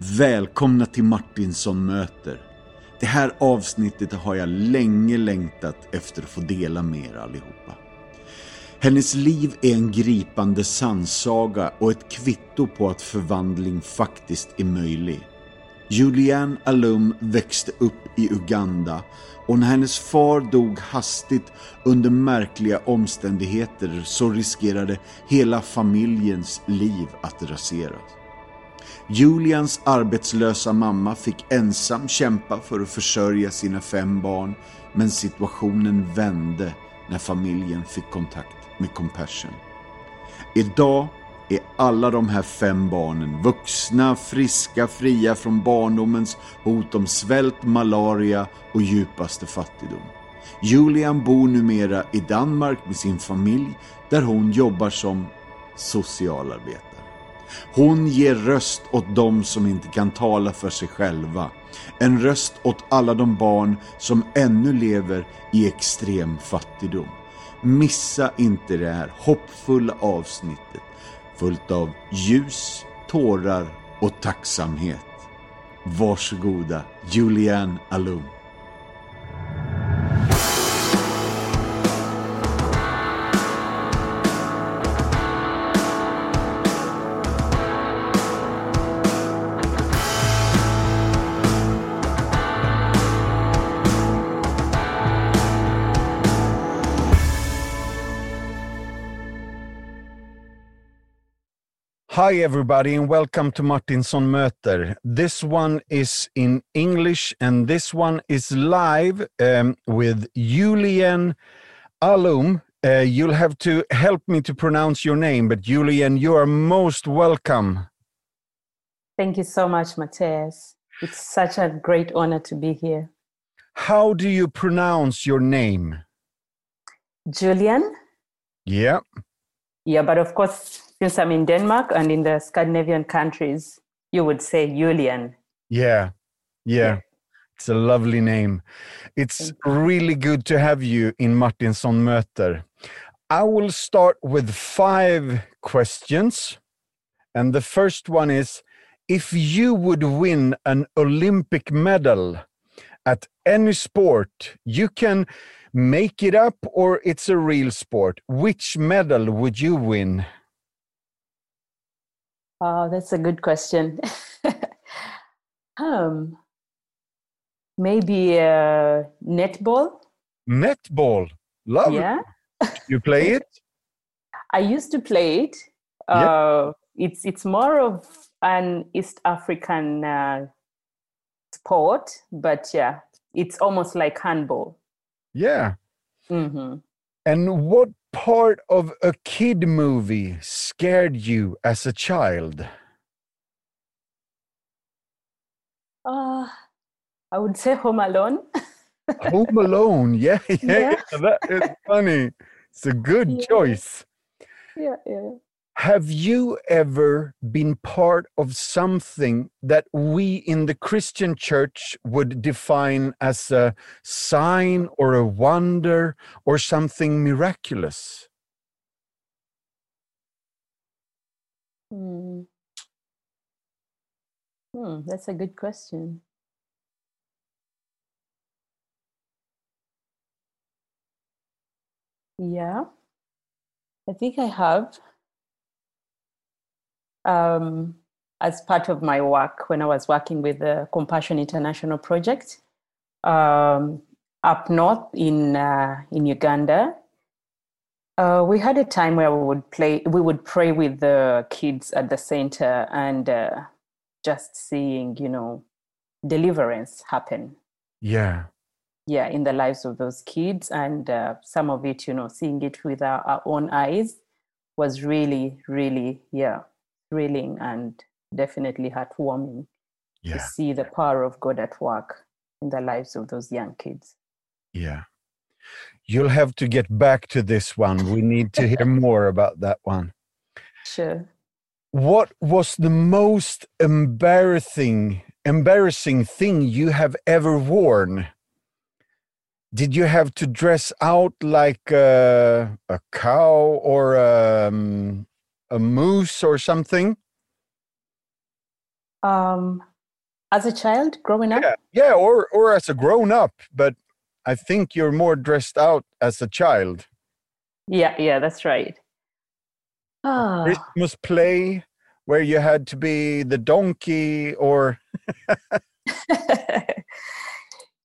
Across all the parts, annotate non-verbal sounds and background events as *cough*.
Välkomna till Martinsson möter. Det här avsnittet har jag länge längtat efter att få dela med er allihopa. Hennes liv är en gripande sannsaga och ett kvitto på att förvandling faktiskt är möjlig. Julianne Alum växte upp i Uganda och när hennes far dog hastigt under märkliga omständigheter så riskerade hela familjens liv att raseras. Julians arbetslösa mamma fick ensam kämpa för att försörja sina fem barn men situationen vände när familjen fick kontakt med Compassion. Idag är alla de här fem barnen vuxna, friska, fria från barndomens hot om svält, malaria och djupaste fattigdom. Julian bor numera i Danmark med sin familj där hon jobbar som socialarbetare. Hon ger röst åt dem som inte kan tala för sig själva. En röst åt alla de barn som ännu lever i extrem fattigdom. Missa inte det här hoppfulla avsnittet fullt av ljus, tårar och tacksamhet. Varsågoda, Julianne Alum. Hi, everybody, and welcome to Martinsson Möter. This one is in English, and this one is live um, with Julian Alum. Uh, you'll have to help me to pronounce your name, but Julian, you are most welcome. Thank you so much, Matthias. It's such a great honor to be here. How do you pronounce your name? Julian? Yeah. Yeah, but of course, since I'm in Denmark and in the Scandinavian countries, you would say Julian. Yeah. Yeah. It's a lovely name. It's really good to have you in Martinsson Möter. I will start with five questions. And the first one is if you would win an Olympic medal at any sport, you can make it up or it's a real sport. Which medal would you win? Oh, that's a good question. *laughs* um, maybe uh, netball. Netball. Love Yeah, You play *laughs* it? I used to play it. Yeah. Uh, it's it's more of an East African uh, sport, but yeah, it's almost like handball. Yeah. hmm And what part of a kid movie scared you as a child? Uh, I would say Home Alone. *laughs* Home Alone. Yeah, yeah, Yeah. yeah, that is funny. It's a good Yeah. choice. yeah, yeah. Have you ever been part of something that we in the Christian church would define as a sign or a wonder or something miraculous? Hmm. Hmm, that's a good question. Yeah, I think I have. Um, as part of my work, when I was working with the Compassion International Project um, up north in uh, in Uganda, uh, we had a time where we would play, we would pray with the kids at the center and uh, just seeing, you know, deliverance happen. Yeah. Yeah, in the lives of those kids, and uh, some of it, you know, seeing it with our, our own eyes was really, really, yeah, thrilling and definitely heartwarming to see the power of God at work in the lives of those young kids. Yeah. You'll have to get back to this one. We need to hear *laughs* more about that one. Sure. What was the most embarrassing embarrassing thing you have ever worn? Did you have to dress out like uh, a cow or um, a moose or something? Um, as a child growing up? Yeah, yeah, or or as a grown up, but I think you're more dressed out as a child. Yeah, yeah, that's right. Ah. Christmas play where you had to be the donkey or *laughs*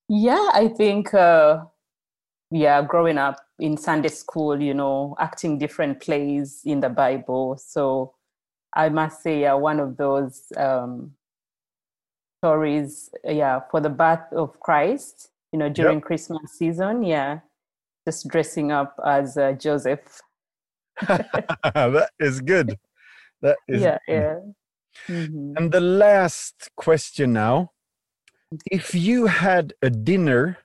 Yeah, I think uh yeah, growing up in Sunday school, you know, acting different plays in the Bible. So I must say, yeah, one of those um, stories, yeah, for the birth of Christ, you know, during yep. Christmas season, yeah, just dressing up as uh, Joseph. *laughs* that is good. That is yeah, good. yeah. Mm-hmm. And the last question now: If you had a dinner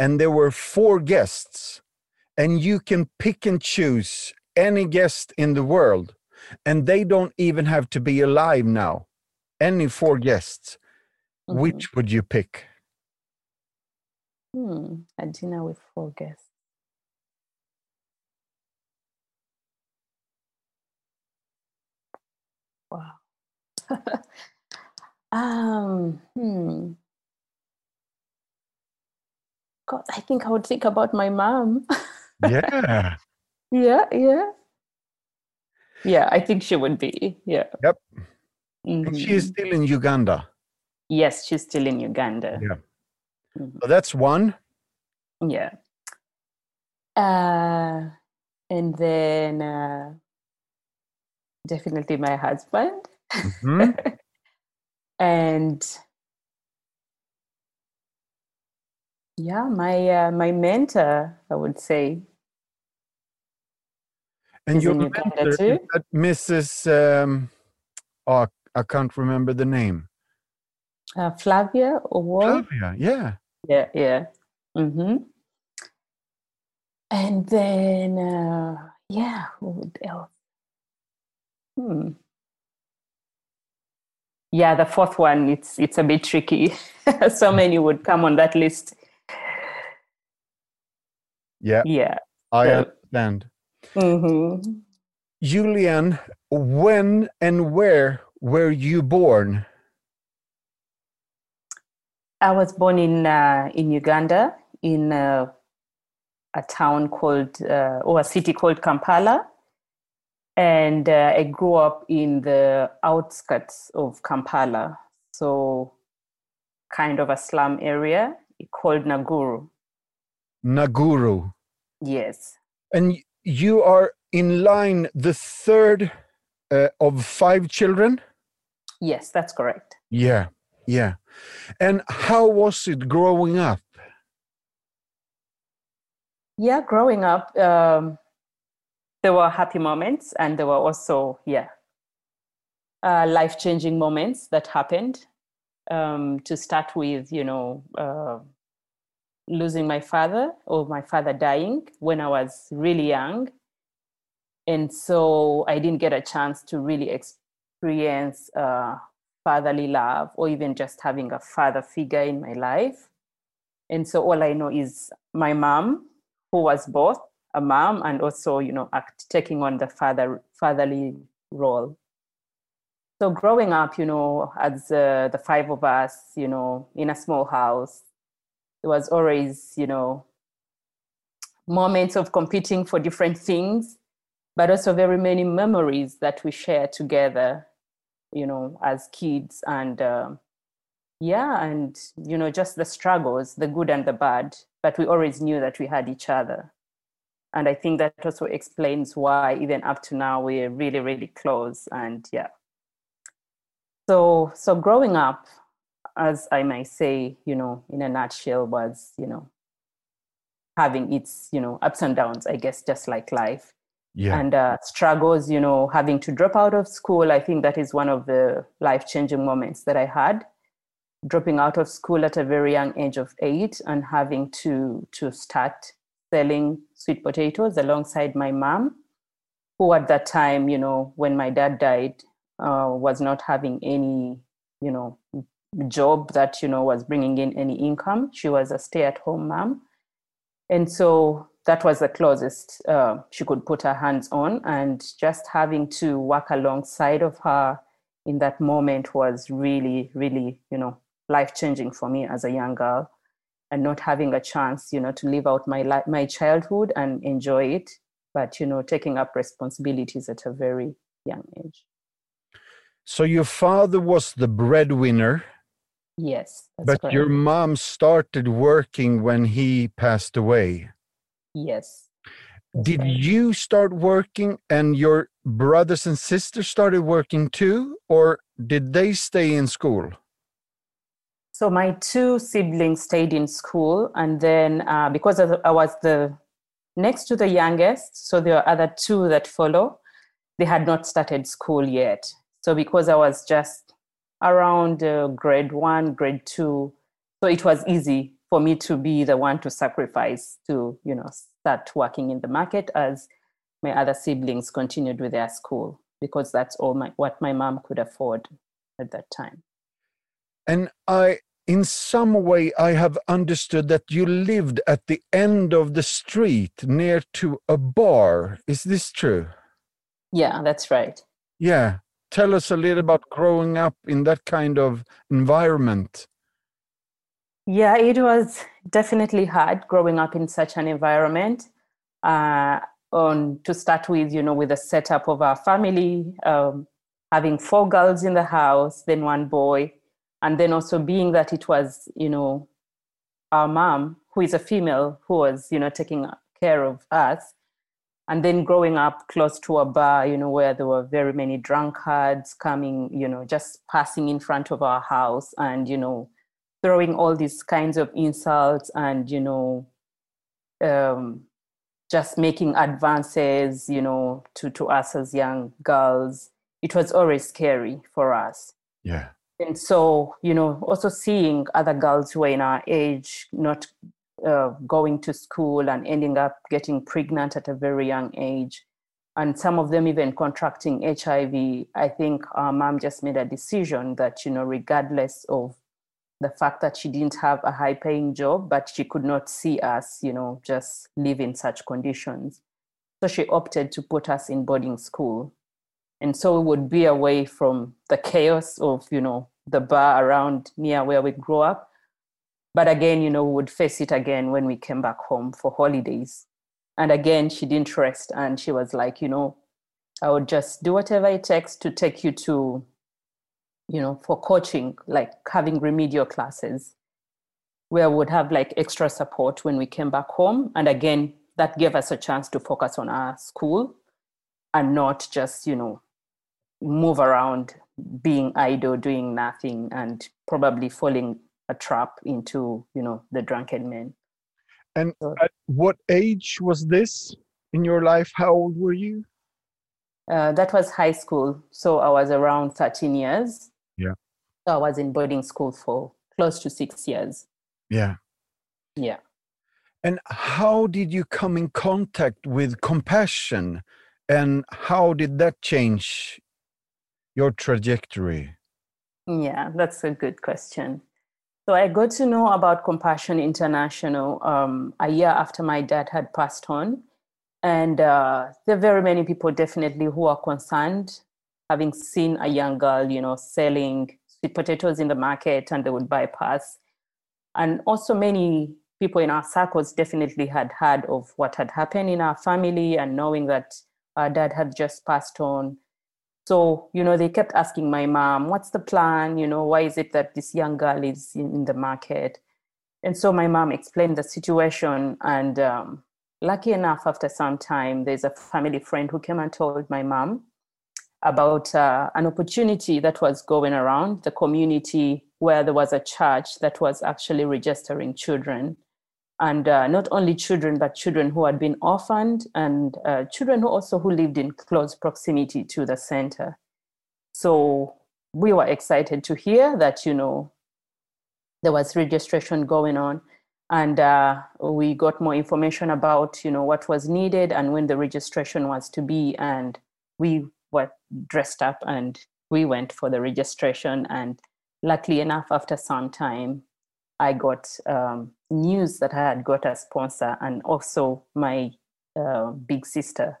and there were four guests, and you can pick and choose any guest in the world, and they don't even have to be alive now, any four guests, mm-hmm. which would you pick? Hmm, a dinner with four guests. Wow. *laughs* um, hmm. God, I think I would think about my mom. yeah. *laughs* Yeah, yeah. Yeah, I think she would be. Yeah. Yep. Mm-hmm. She is still in Uganda. Yes, she's still in Uganda. Yeah. Mm-hmm. So that's one. Yeah. Uh, and then uh, definitely my husband. Mm-hmm. *laughs* and Yeah, my uh, my mentor, I would say. And your mentor, too? Mrs. Um, oh, I can't remember the name. Uh, Flavia or what? Flavia, yeah. Yeah, yeah. Mm-hmm. And then, uh, yeah, what else? Hmm. Yeah, the fourth one, it's it's a bit tricky. *laughs* so many would come on that list. Yeah. Yeah. I so, understand. Mm-hmm. Julian, when and where were you born? I was born in uh, in Uganda, in uh, a town called uh, or a city called Kampala, and uh, I grew up in the outskirts of Kampala, so kind of a slum area called Naguru. Naguru. Yes. And you are in line the third uh, of five children? Yes, that's correct. Yeah, yeah. And how was it growing up? Yeah, growing up, um, there were happy moments and there were also, yeah, uh, life changing moments that happened. Um, to start with, you know, uh, losing my father or my father dying when I was really young. And so I didn't get a chance to really experience uh, fatherly love or even just having a father figure in my life. And so all I know is my mom, who was both a mom and also, you know, act, taking on the father fatherly role. So growing up, you know, as uh, the five of us, you know, in a small house, there was always, you know, moments of competing for different things, but also very many memories that we share together, you know, as kids. And uh, yeah, and, you know, just the struggles, the good and the bad, but we always knew that we had each other. And I think that also explains why, even up to now, we're really, really close. And yeah. So, so growing up, as I might say, you know, in a nutshell, was, you know, having its, you know, ups and downs, I guess, just like life. Yeah. And uh, struggles, you know, having to drop out of school. I think that is one of the life changing moments that I had. Dropping out of school at a very young age of eight and having to to start selling sweet potatoes alongside my mom, who at that time, you know, when my dad died, uh, was not having any, you know, job that you know was bringing in any income. She was a stay-at-home mom, and so that was the closest uh, she could put her hands on. And just having to work alongside of her in that moment was really, really, you know, life changing for me as a young girl and not having a chance, you know, to live out my life, my childhood and enjoy it, but, you know, taking up responsibilities at a very young age. So your father was the breadwinner. Yes. but correct. your mom started working when he passed away. Yes. Did right. you start working and your brothers and sisters started working too, or did they stay in school? So my two siblings stayed in school, and then uh, because I was the next to the youngest, so there are other two that follow. They had not started school yet. So because I was just around uh, grade one, grade two, so it was easy for me to be the one to sacrifice to you know start working in the market as my other siblings continued with their school because that's all my what my mom could afford at that time. And i in some way i have understood that you lived at the end of the street near to a bar. Is this true? Yeah that's right. Yeah tell us a little about growing up in that kind of environment yeah, it was definitely hard growing up in such an environment. Uh, on to start with, you know, with the setup of our family, um, having four girls in the house, then one boy, and then also being that it was, you know, our mom, who is a female, who was, you know, taking care of us, and then growing up close to a bar, you know, where there were very many drunkards coming, you know, just passing in front of our house, and you know throwing all these kinds of insults and you know um, just making advances you know to to us as young girls. It was always scary for us. Yeah. And so you know also seeing other girls who were in our age not uh, going to school and ending up getting pregnant at a very young age and some of them even contracting hiv i think our mom just made a decision that you know regardless of the fact that she didn't have a high paying job, but she could not see us, you know, just live in such conditions. So she opted to put us in boarding school. And so we would be away from the chaos of, you know, the bar around near where we grew up. But again, you know, we would face it again when we came back home for holidays. And again, she didn't rest. And she was like, you know, I would just do whatever it takes to take you to you know, for coaching, like having remedial classes where we would have like extra support when we came back home. And again, that gave us a chance to focus on our school and not just, you know, move around being idle, doing nothing, and probably falling a trap into, you know, the drunken men. And so, at what age was this in your life? How old were you? Uh, that was high school. So I was around 13 years. Yeah. So I was in boarding school for close to six years. Yeah. Yeah. And how did you come in contact with compassion? And how did that change your trajectory? Yeah, that's a good question. So I got to know about Compassion International um, a year after my dad had passed on. And uh, there are very many people definitely who are concerned having seen a young girl, you know, selling sweet potatoes in the market and they would bypass. And also many people in our circles definitely had heard of what had happened in our family and knowing that our dad had just passed on. So, you know, they kept asking my mom, what's the plan? You know, why is it that this young girl is in the market? And so my mom explained the situation. And um, lucky enough, after some time, there's a family friend who came and told my mom about uh, an opportunity that was going around the community where there was a church that was actually registering children. And uh, not only children, but children who had been orphaned and uh, children who also who lived in close proximity to the center. So we were excited to hear that, you know, there was registration going on and uh, we got more information about you know what was needed and when the registration was to be and we were dressed up and we went for the registration. And luckily enough, after some time, I got um, news that I had got a sponsor and also my uh, big sister.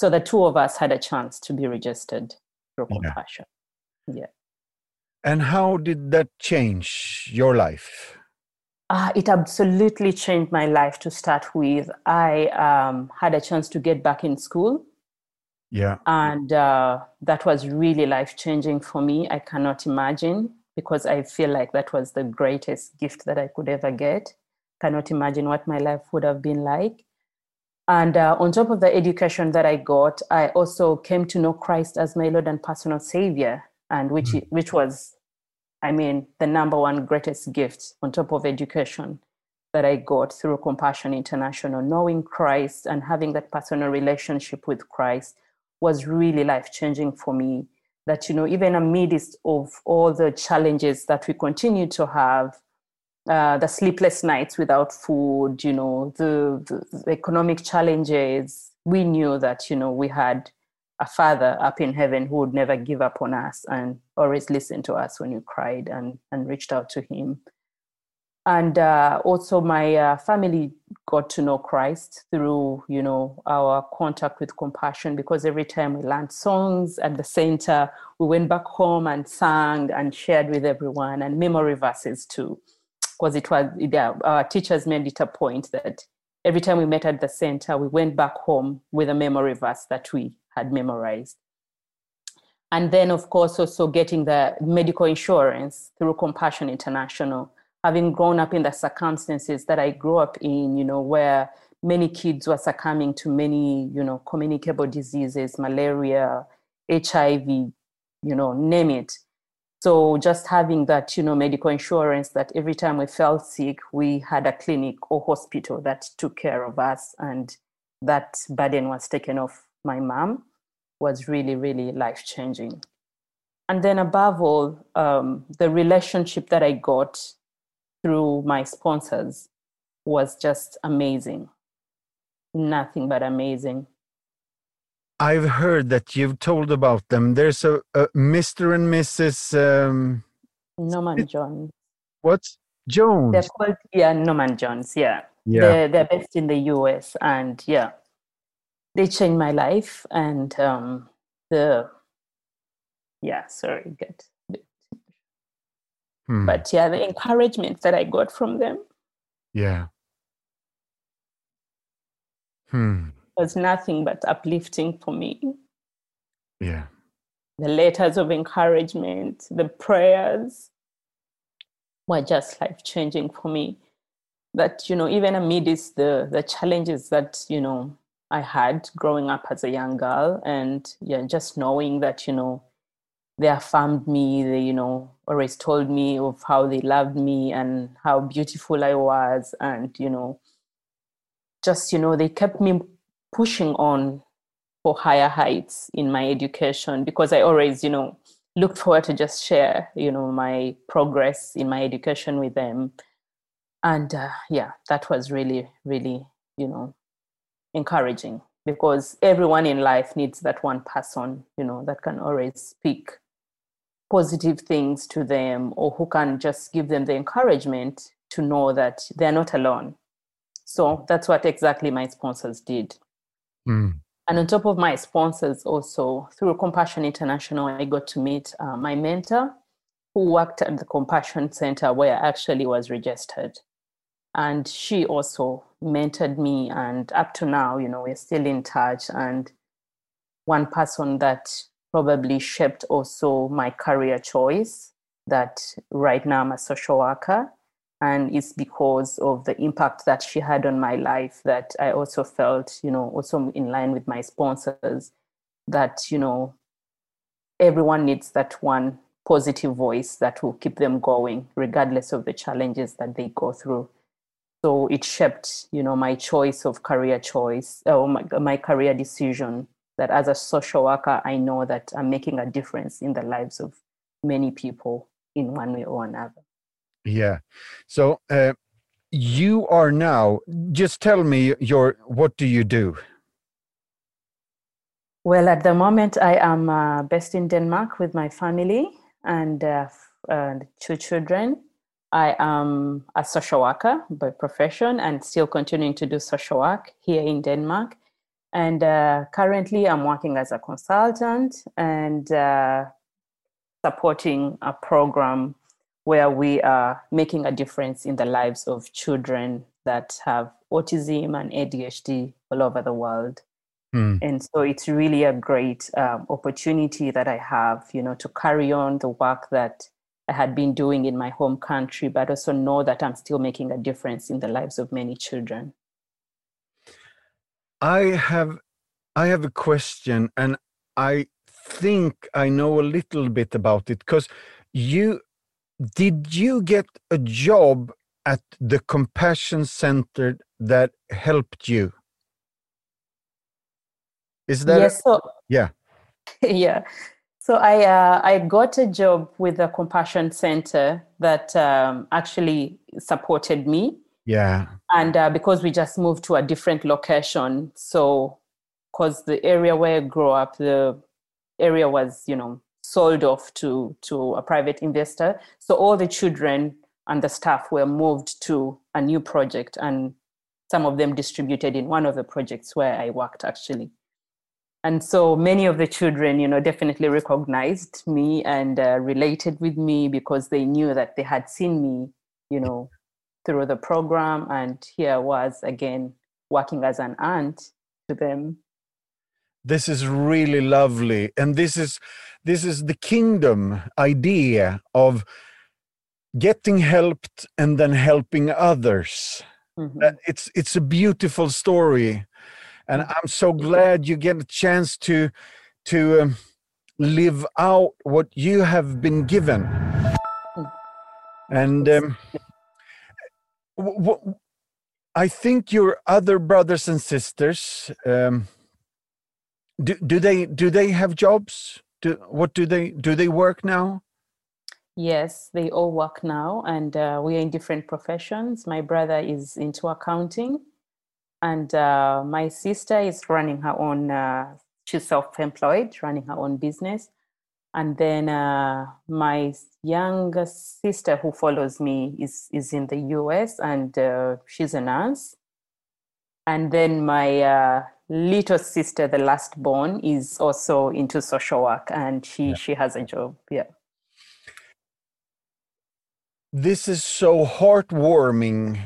So the two of us had a chance to be registered through yeah. Compassion. Yeah. And how did that change your life? Uh, it absolutely changed my life to start with. I um, had a chance to get back in school. Yeah. And uh, that was really life changing for me. I cannot imagine because I feel like that was the greatest gift that I could ever get. Cannot imagine what my life would have been like. And uh, on top of the education that I got, I also came to know Christ as my Lord and personal Savior, and which Mm. which was I mean, the number one greatest gift on top of education that I got through Compassion International. Knowing Christ and having that personal relationship with Christ was really life changing for me. That, you know, even amidst of all the challenges that we continue to have, uh, the sleepless nights without food, you know, the, the, the economic challenges, we knew that, you know, we had a father up in heaven who would never give up on us and always listen to us when we cried and, and reached out to him. And uh, also, my uh, family got to know Christ through, you know, our contact with compassion. Because every time we learned songs at the center, we went back home and sang and shared with everyone, and memory verses too. Because it was yeah, our teachers made it a point that every time we met at the center, we went back home with a memory verse that we had memorized. And then, of course, also getting the medical insurance through Compassion International, having grown up in the circumstances that I grew up in, you know, where many kids were succumbing to many, you know, communicable diseases, malaria, HIV, you know, name it. So just having that, you know, medical insurance that every time we felt sick, we had a clinic or hospital that took care of us and that burden was taken off my mom was really, really life changing. And then, above all, um, the relationship that I got through my sponsors was just amazing. Nothing but amazing. I've heard that you've told about them. There's a, a Mr. and Mrs. Um, Norman Jones. what? Jones. They're called, yeah, Norman Jones. Yeah. Yeah. They're, they're based in the US. And yeah, they changed my life. And um, the, yeah, sorry, good. Hmm. But yeah, the encouragement that I got from them yeah. Hmm. was nothing but uplifting for me. Yeah. The letters of encouragement, the prayers were just life changing for me. That, you know, even amidst the, the challenges that, you know, I had growing up as a young girl, and yeah, just knowing that, you know, they affirmed me, they, you know, always told me of how they loved me and how beautiful I was, and, you know, just, you know, they kept me pushing on for higher heights in my education because I always, you know, looked forward to just share, you know, my progress in my education with them. And uh, yeah, that was really, really, you know, encouraging because everyone in life needs that one person, you know, that can always speak positive things to them or who can just give them the encouragement to know that they're not alone. So that's what exactly my sponsors did. Hmm. And on top of my sponsors, also through Compassion International, I got to meet uh, my mentor who worked at the Compassion Center where I actually was registered. And she also mentored me. And up to now, you know, we're still in touch. And one person that probably shaped also my career choice that right now I'm a social worker. And it's because of the impact that she had on my life that i also felt you know also in line with my sponsors that you know everyone needs that one positive voice that will keep them going regardless of the challenges that they go through. So it shaped you know my choice of career choice or my, my career decision that as a social worker i know that i'm making a difference in the lives of many people in one way or another Yeah. So uh, you are now. Just tell me your. What do you do? Well, at the moment, I am uh, based in Denmark with my family and uh, uh, two children. I am a social worker by profession and still continuing to do social work here in Denmark. And uh, currently, I'm working as a consultant and uh, supporting a program where we are making a difference in the lives of children that have autism and ADHD all over the world. Mm. And so it's really a great um, opportunity that I have, you know, to carry on the work that I had been doing in my home country, but also know that I'm still making a difference in the lives of many children. I have I have a question and I think I know a little bit about it because you did you get a job at the compassion center that helped you? Is that yes? So, yeah, *laughs* yeah. So I uh, I got a job with the Compassion Center that um, actually supported me. Yeah. And uh, because we just moved to a different location, so because the area where I grew up, the area was you know sold off to to a private investor. So all the children and the staff were moved to a new project, and some of them distributed in one of the projects where I worked actually and so many of the children you know definitely recognized me and uh, related with me because they knew that they had seen me you know through the program and here was again working as an aunt to them. This is really lovely and this is this is the kingdom idea of getting helped and then helping others. Mm-hmm. Uh, it's it's a beautiful story and i'm so glad you get a chance to to um, live out what you have been given. And um, i think your other brothers and sisters um, do, do they do they have jobs? Do what do they do they work now? Yes they all work now and uh, we are in different professions. My brother is into accounting and uh, my sister is running her own uh, she's self-employed running her own business and then uh, my younger sister who follows me is is in the us and uh, she's a nurse and then my uh, little sister the last born is also into social work and she yeah. she has a job yeah this is so heartwarming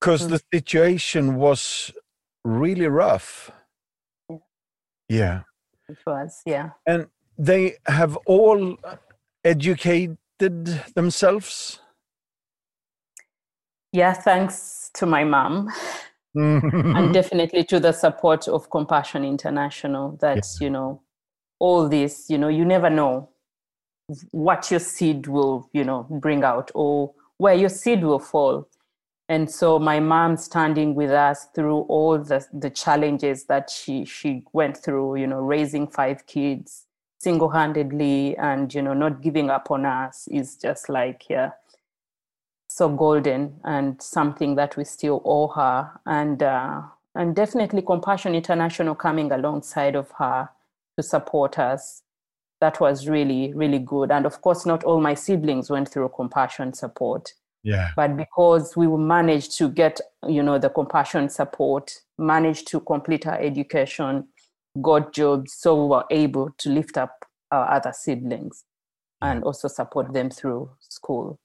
because mm. the situation was really rough. Yeah. yeah. It was, yeah. And they have all educated themselves? Yeah, thanks to my mom. *laughs* and definitely to the support of Compassion International that, yeah. you know, all this, you know, you never know what your seed will, you know, bring out or where your seed will fall and so my mom standing with us through all the, the challenges that she she went through you know raising five kids single-handedly and you know not giving up on us is just like yeah so golden and something that we still owe her. And uh, and definitely compassion international coming alongside of her to support us. That was really really good. And of course not all my siblings went through compassion support. Yeah. But because we managed to get you know the compassion support managed to complete our education got jobs so we were able to lift up our other siblings and also support them through school.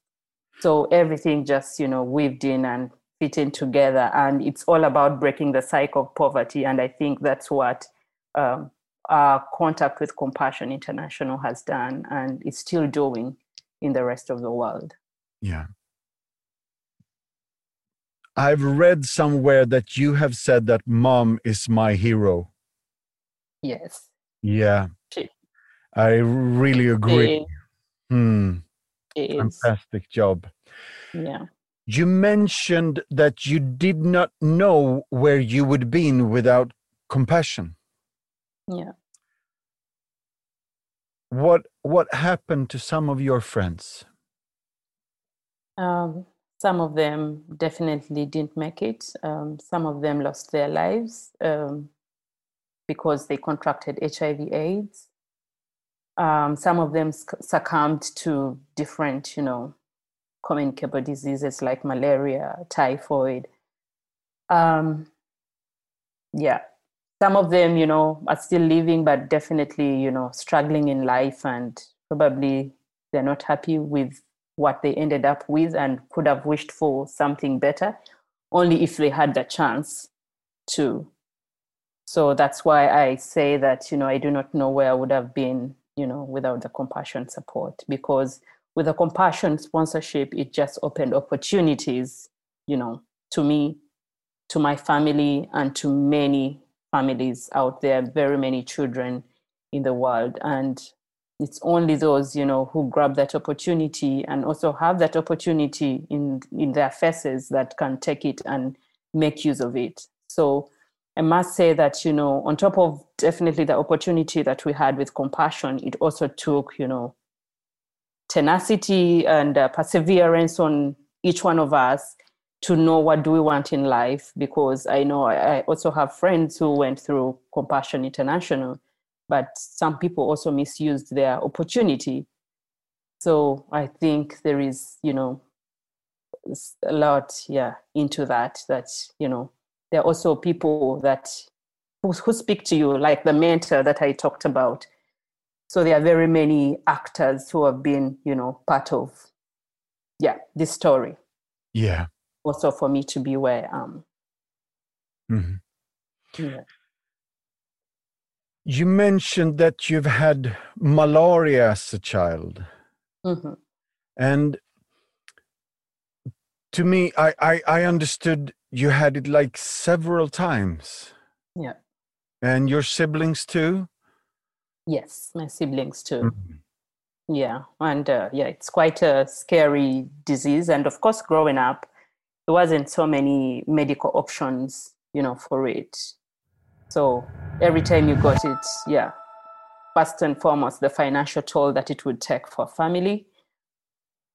So everything just you know weaved in and fitting together and it's all about breaking the cycle of poverty and i think that's what um, our contact with compassion international has done and is still doing in the rest of the world. Yeah. I've read somewhere that you have said that mom is my hero. Yes. Yeah. She, I really agree. Hmm. Fantastic job. Yeah. You mentioned that you did not know where you would be without compassion. Yeah. What what happened to some of your friends? Um, some of them definitely didn't make it. Um, some of them lost their lives um, because they contracted HIV/AIDS. Um, some of them succumbed to different, you know, communicable diseases like malaria, typhoid. Um, yeah, some of them, you know, are still living, but definitely, you know, struggling in life and probably they're not happy with what they ended up with and could have wished for something better only if they had the chance to so that's why i say that you know i do not know where i would have been you know without the compassion support because with the compassion sponsorship it just opened opportunities you know to me to my family and to many families out there very many children in the world. And it's only those you know who grab that opportunity and also have that opportunity in in their faces that can take it and make use of it. So i must say that you know on top of definitely the opportunity that we had with compassion it also took you know tenacity and uh, perseverance on each one of us to know what do we want in life because i know i also have friends who went through compassion international but some people also misused their opportunity. So i think there is you know a lot yeah into that that you know there are also people that who, who speak to you like the mentor that i talked about so there are very many actors who have been you know part of yeah this story yeah also for me to be where i am mm-hmm. yeah you mentioned that you've had malaria as a child. Mm-hmm. And to me, I, I, I understood you had it like several times. Yeah. And your siblings too? Yes, my siblings too. Mm-hmm. Yeah. And uh, yeah, it's quite a scary disease. And of course, growing up, there wasn't so many medical options, you know, for it. So every time you got it, yeah, first and foremost, the financial toll that it would take for family,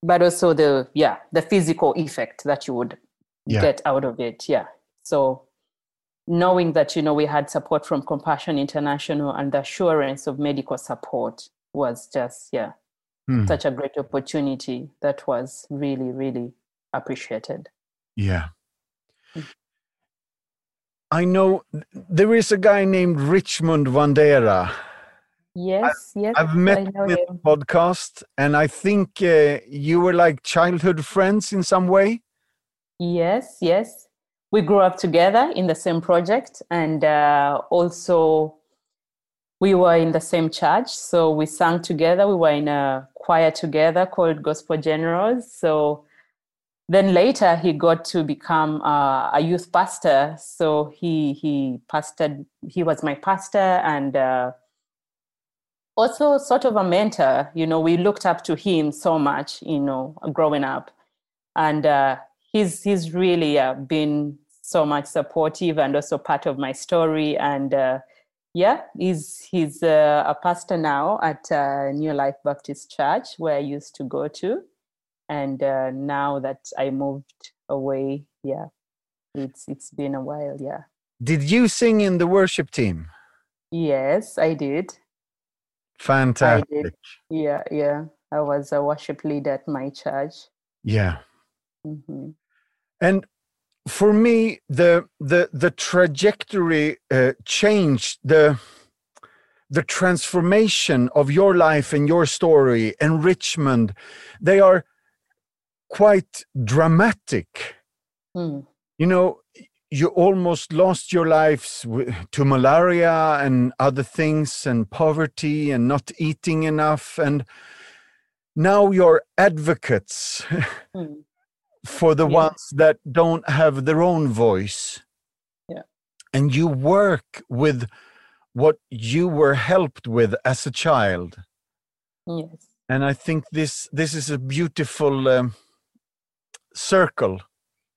but also the, yeah, the physical effect that you would yeah. get out of it. Yeah. So knowing that, you know, we had support from Compassion International and the assurance of medical support was just, yeah, hmm. such a great opportunity that was really, really appreciated. Yeah. Hmm. I know there is a guy named Richmond Wandera. Yes, I, yes. I've met in the podcast, and I think uh, you were like childhood friends in some way. Yes, yes. We grew up together in the same project, and uh, also we were in the same church. So we sang together. We were in a choir together called Gospel Generals. So then later he got to become uh, a youth pastor so he he pastored he was my pastor and uh, also sort of a mentor you know we looked up to him so much you know growing up and uh, he's he's really uh, been so much supportive and also part of my story and uh, yeah he's he's uh, a pastor now at new life baptist church where i used to go to and uh, now that I moved away, yeah, it's it's been a while, yeah. Did you sing in the worship team? Yes, I did. Fantastic. Yeah, yeah. I was a worship leader at my church. Yeah. Mm-hmm. And for me, the the the trajectory uh, changed the the transformation of your life and your story and Richmond. They are quite dramatic. Mm. You know, you almost lost your lives to malaria and other things and poverty and not eating enough and now you're advocates mm. *laughs* for the yeah. ones that don't have their own voice yeah and you work with what you were helped with as a child yes and i think this this is a beautiful um, circle.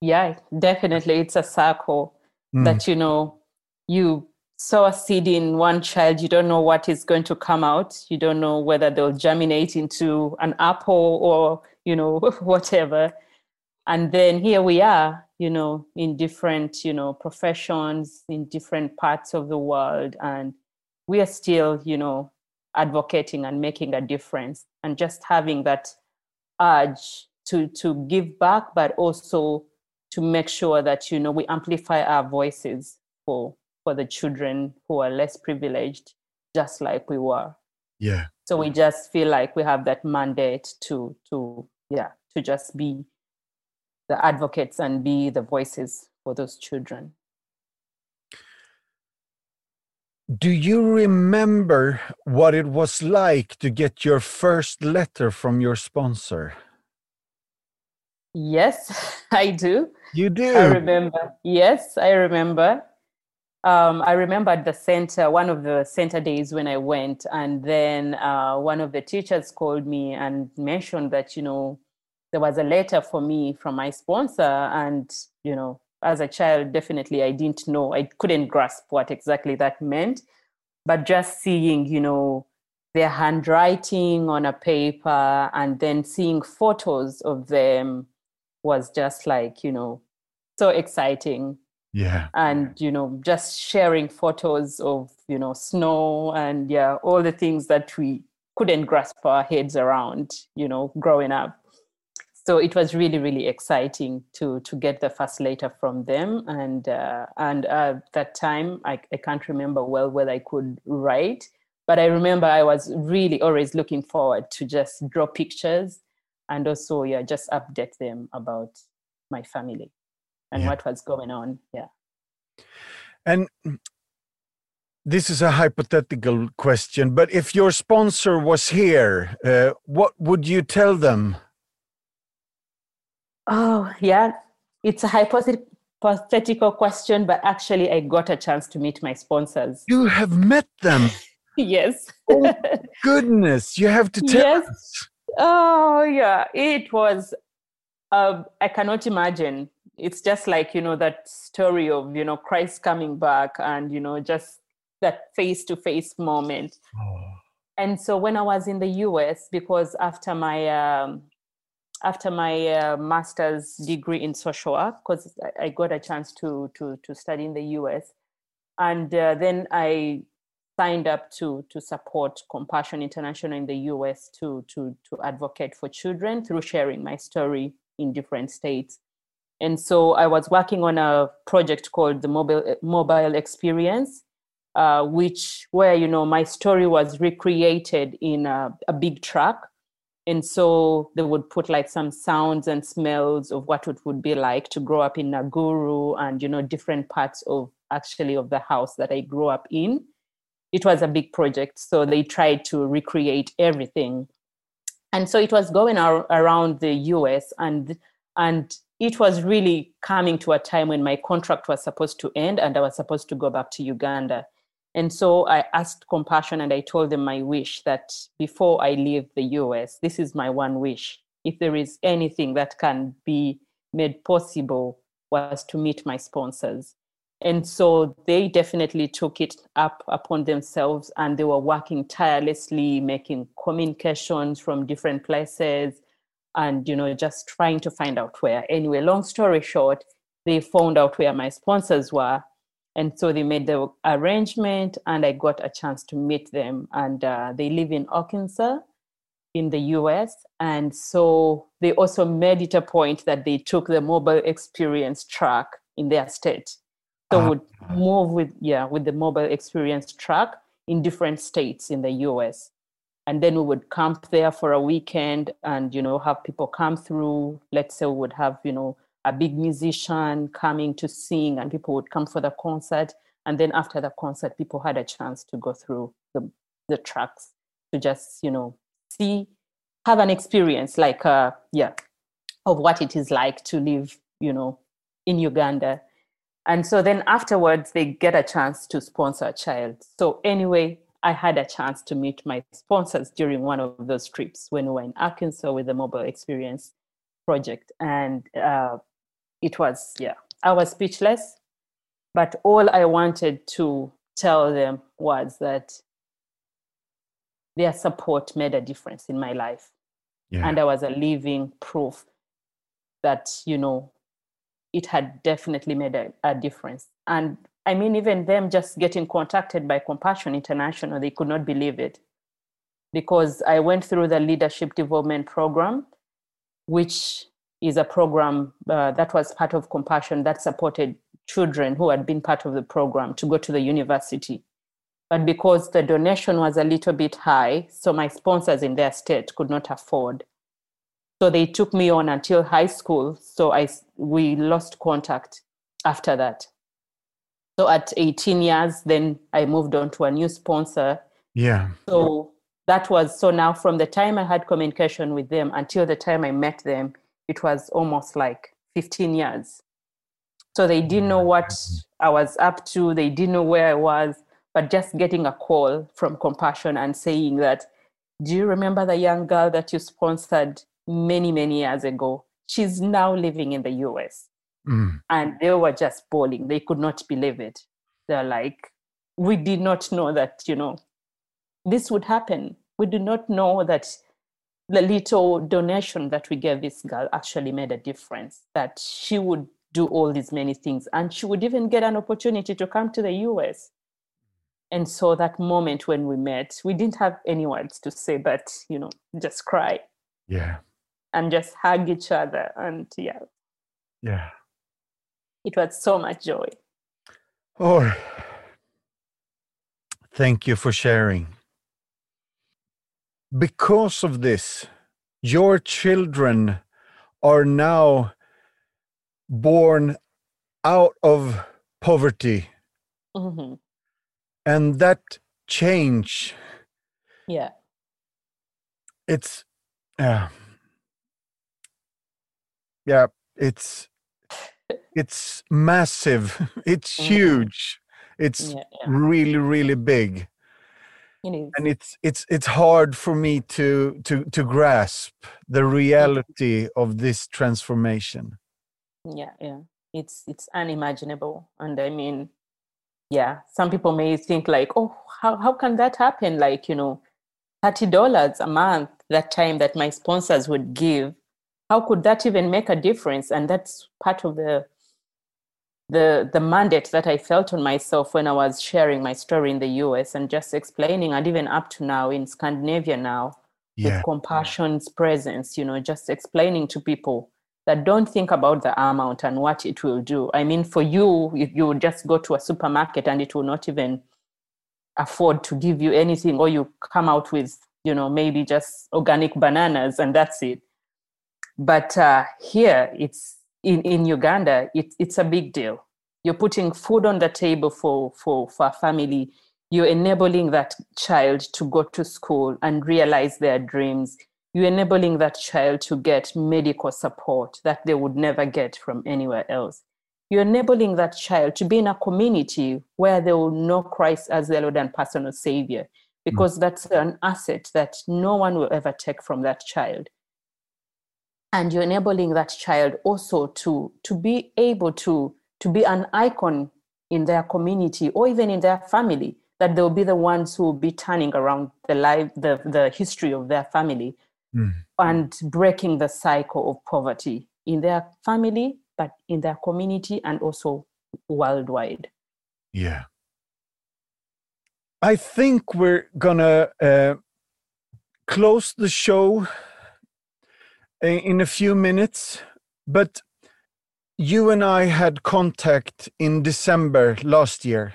Yeah, definitely. It's a circle mm. that, you know, you sow a seed in one child, you don't know what is going to come out. You don't know whether they'll germinate into an apple or, you know, *laughs* whatever. And then here we are, you know, in different, you know, professions, in different parts of the world. And we are still, you know, advocating and making a difference and just having that urge to to give back but also to make sure that you know we amplify our voices for for the children who are less privileged just like we were Yeah. So we just feel like we have that mandate to to yeah to just be the advocates and be the voices for those children. Do you remember what it was like to get your first letter from your sponsor? Yes, *laughs* I do. You do. I remember. Yes, I remember. Um, I remember at the center, one of the center days when I went, and then uh, one of the teachers called me and mentioned that, you know, there was a letter for me from my sponsor. And, you know, as a child, definitely I didn't know, I couldn't grasp what exactly that meant. But just seeing, you know, their handwriting on a paper and then seeing photos of them was just like, you know, so exciting. Yeah. and you know just sharing photos of you know snow and yeah all the things that we couldn't grasp our heads around you know growing up. So it was really really exciting to to get the first letter from them. And uh, and uh, that time I, I can't remember well whether i could write but i remember i was really always looking forward to just draw pictures and also yeah just update them about my family and Yeah. what was going on yeah And this is a hypothetical question, but if your sponsor was here, uh, what would you tell them? Oh, yeah. It's a hypothetical question, but actually, I got a chance to meet my sponsors. You have met them. *laughs* yes. Oh, *laughs* Goodness, you have to tell Yes. us. Oh, yeah. It was, uh, I cannot imagine. It's just like, you know, that story of, you know, Christ coming back and, you know, just that face to face moment. Oh. and so when I was in the US, because after my um, after my uh, master's degree in social work, because I, got a chance to to to study in the US, and uh, then I signed up to to support Compassion International in the US to to to advocate for children through sharing my story in different states. And so I was working on a project called the mobile mobile experience, uh, which where you know my story was recreated in a, a big truck and so they would put like some sounds and smells of what it would be like to grow up in naguru and you know different parts of actually of the house that i grew up in it was a big project so they tried to recreate everything and so it was going ar- around the us and and it was really coming to a time when my contract was supposed to end and i was supposed to go back to uganda and so I asked Compassion and I told them my wish that before I leave the US, this is my one wish. If there is anything that can be made possible, was to meet my sponsors. And so they definitely took it up upon themselves and they were working tirelessly, making communications from different places and, you know, just trying to find out where. Anyway, long story short, they found out where my sponsors were and so they made the arrangement and i got a chance to meet them and uh, they live in arkansas in the us and so they also made it a point that they took the mobile experience track in their state so Ah. would move with yeah with the mobile experience track in different states in the us and then we would camp there for a weekend and you know have people come through. Let's say we would have you know a big musician coming to sing and people would come for the concert. And then after the concert people had a chance to go through the, the tracks to just you know see have an experience like uh yeah of what it is like to live you know in uganda and so then afterwards they get a chance to sponsor a child. So anyway i had a chance to meet my sponsors during one of those trips when we were in arkansas with the mobile experience project. And uh, it was yeah i was speechless. But all i wanted to tell them was that their support made a difference in my life. Yeah. and i was a living proof that you know it had definitely made a, a difference and i mean even them just getting contacted by compassion international they could not believe it because i went through the leadership development program which is a program uh, that was part of compassion that supported children who had been part of the program to go to the university But because the donation was a little bit high, so my sponsors in their state could not afford. So they took me on until high school. So I we lost contact after that. So at 18 years, then I moved on to a new sponsor. Yeah. So that was so now from the time I had communication with them until the time I met them, it was almost like 15 years. So they didn't know oh what I was up to, they didn't know where I was, but just getting a call from Compassion and saying that, Do you remember the young girl that you sponsored many, many years ago? She's now living in the US. Mm. And they were just bawling. They could not believe it. They're like, We did not know that, you know, this would happen. We did not know that the little donation that we gave this girl actually made a difference, that she would do all these many things and she would even get an opportunity to come to the US. And so that moment when we met, we didn't have any words to say, but, you know, just cry Yeah. And just hug each other. And yeah, Yeah. it was so much joy. Oh, thank you for sharing. Because of this, your children are now born out of poverty, hmm and that change, Yeah. it's, yeah, yeah, it's, it's massive. *laughs* It's Mhm. huge. It's Yeah. yeah. really, really big. It and it's it's it's hard for me to to to grasp the reality of this transformation yeah yeah it's it's unimaginable and i mean yeah some people may think like oh how, how can that happen like you know $30 a month that time that my sponsors would give how could that even make a difference and that's part of the the the mandate that i felt on myself when i was sharing my story in the us and just explaining and even up to now in scandinavia now yeah with compassion's presence, you know, just explaining to people that don't think about the amount and what it will do. I mean, for you, you, just go to a supermarket and it will not even afford to give you anything, or you come out with, you know, maybe just organic bananas and that's it. But uh, here, it's in, in Uganda, it, it's a big deal. You're putting food on the table for, for, for a family. You're enabling that child to go to school and realize their dreams. You're enabling that child to get medical support that they would never get from anywhere else. You're enabling that child to be in a community where they will know christ as their lord and personal savior because that's an asset that no one will ever take from that child and you're enabling that child also to to be able to to be an icon in their community or even in their family that they'll be the ones who will be turning around the life the, the history of their family Mm. and breaking the cycle of poverty in their family but in their community and also worldwide. Yeah. I think we're gonna uh, close the show in, a few minutes but you and i had contact in december last year.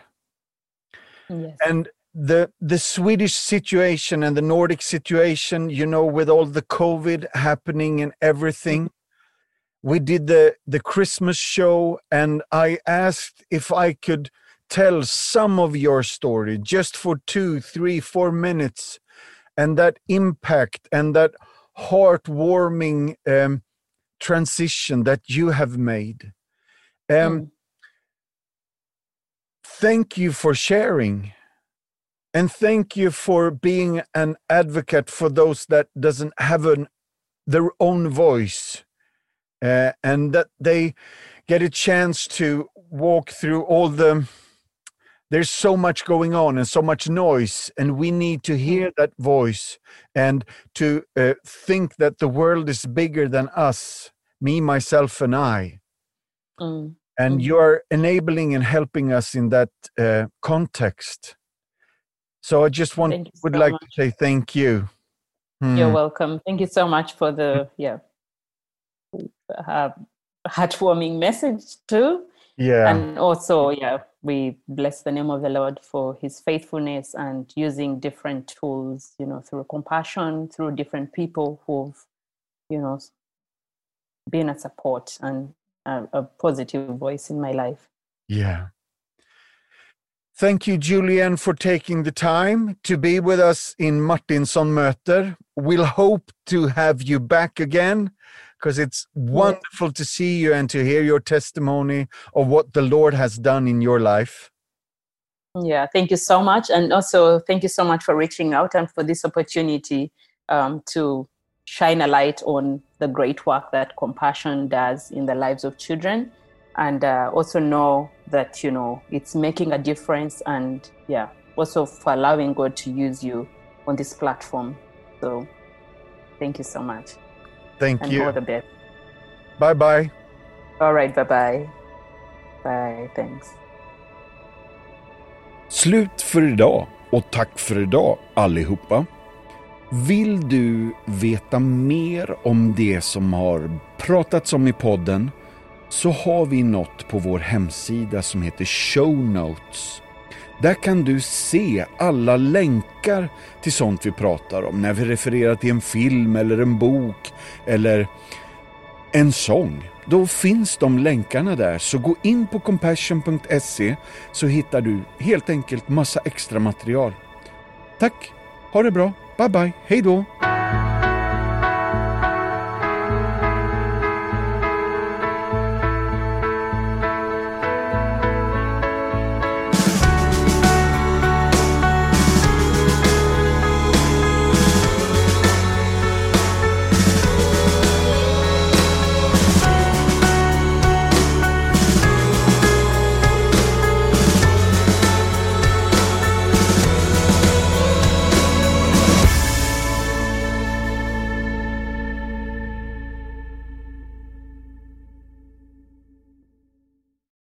Yes. And the the Swedish situation and the Nordic situation, you know, with all the COVID happening and everything, we did the the Christmas show, and I asked if I could tell some of your story just for two, three, four minutes, and that impact and that heartwarming um, transition that you have made. Um, Mm. Thank you for sharing and thank you for being an advocate for those that doesn't have an, their own voice uh, and that they get a chance to walk through all the there's so much going on and so much noise and we need to hear that voice and to uh, think that the world is bigger than us me myself and i Mm. and Mhm. you are enabling and helping us in that uh, context so i just want you would like much. to say thank you You're Hmm. welcome. Thank you so much for the yeah uh, heartwarming message too, yeah and also yeah we bless the name of the Lord for his faithfulness and using different tools, you know, through compassion, through different people who've, you know, been a support and a, a positive voice in my life. Yeah. Thank you, Julian, for taking the time to be with us in Martinsson Möter. We'll hope to have you back again because it's wonderful to see you and to hear your testimony of what the Lord has done in your life. Yeah, thank you so much. And also, thank you so much for reaching out and for this opportunity um, to shine a light on the great work that compassion does in the lives of children. And uh, also know that, you know, it's making a difference. And yeah, also for allowing God to use you on this platform. So, thank you so much. Thank and you. all the best. Bye bye. All right, bye bye. Bye, thanks. Slut för idag och tack för idag allihopa. Vill du veta mer om det som har pratats om i podden så har vi något på vår hemsida som heter Show Notes. Där kan du se alla länkar till sånt vi pratar om när vi refererar till en film eller en bok eller en sång. Då finns de länkarna där, så gå in på compassion.se så hittar du helt enkelt massa extra material. Tack, ha det bra, bye bye, hej då!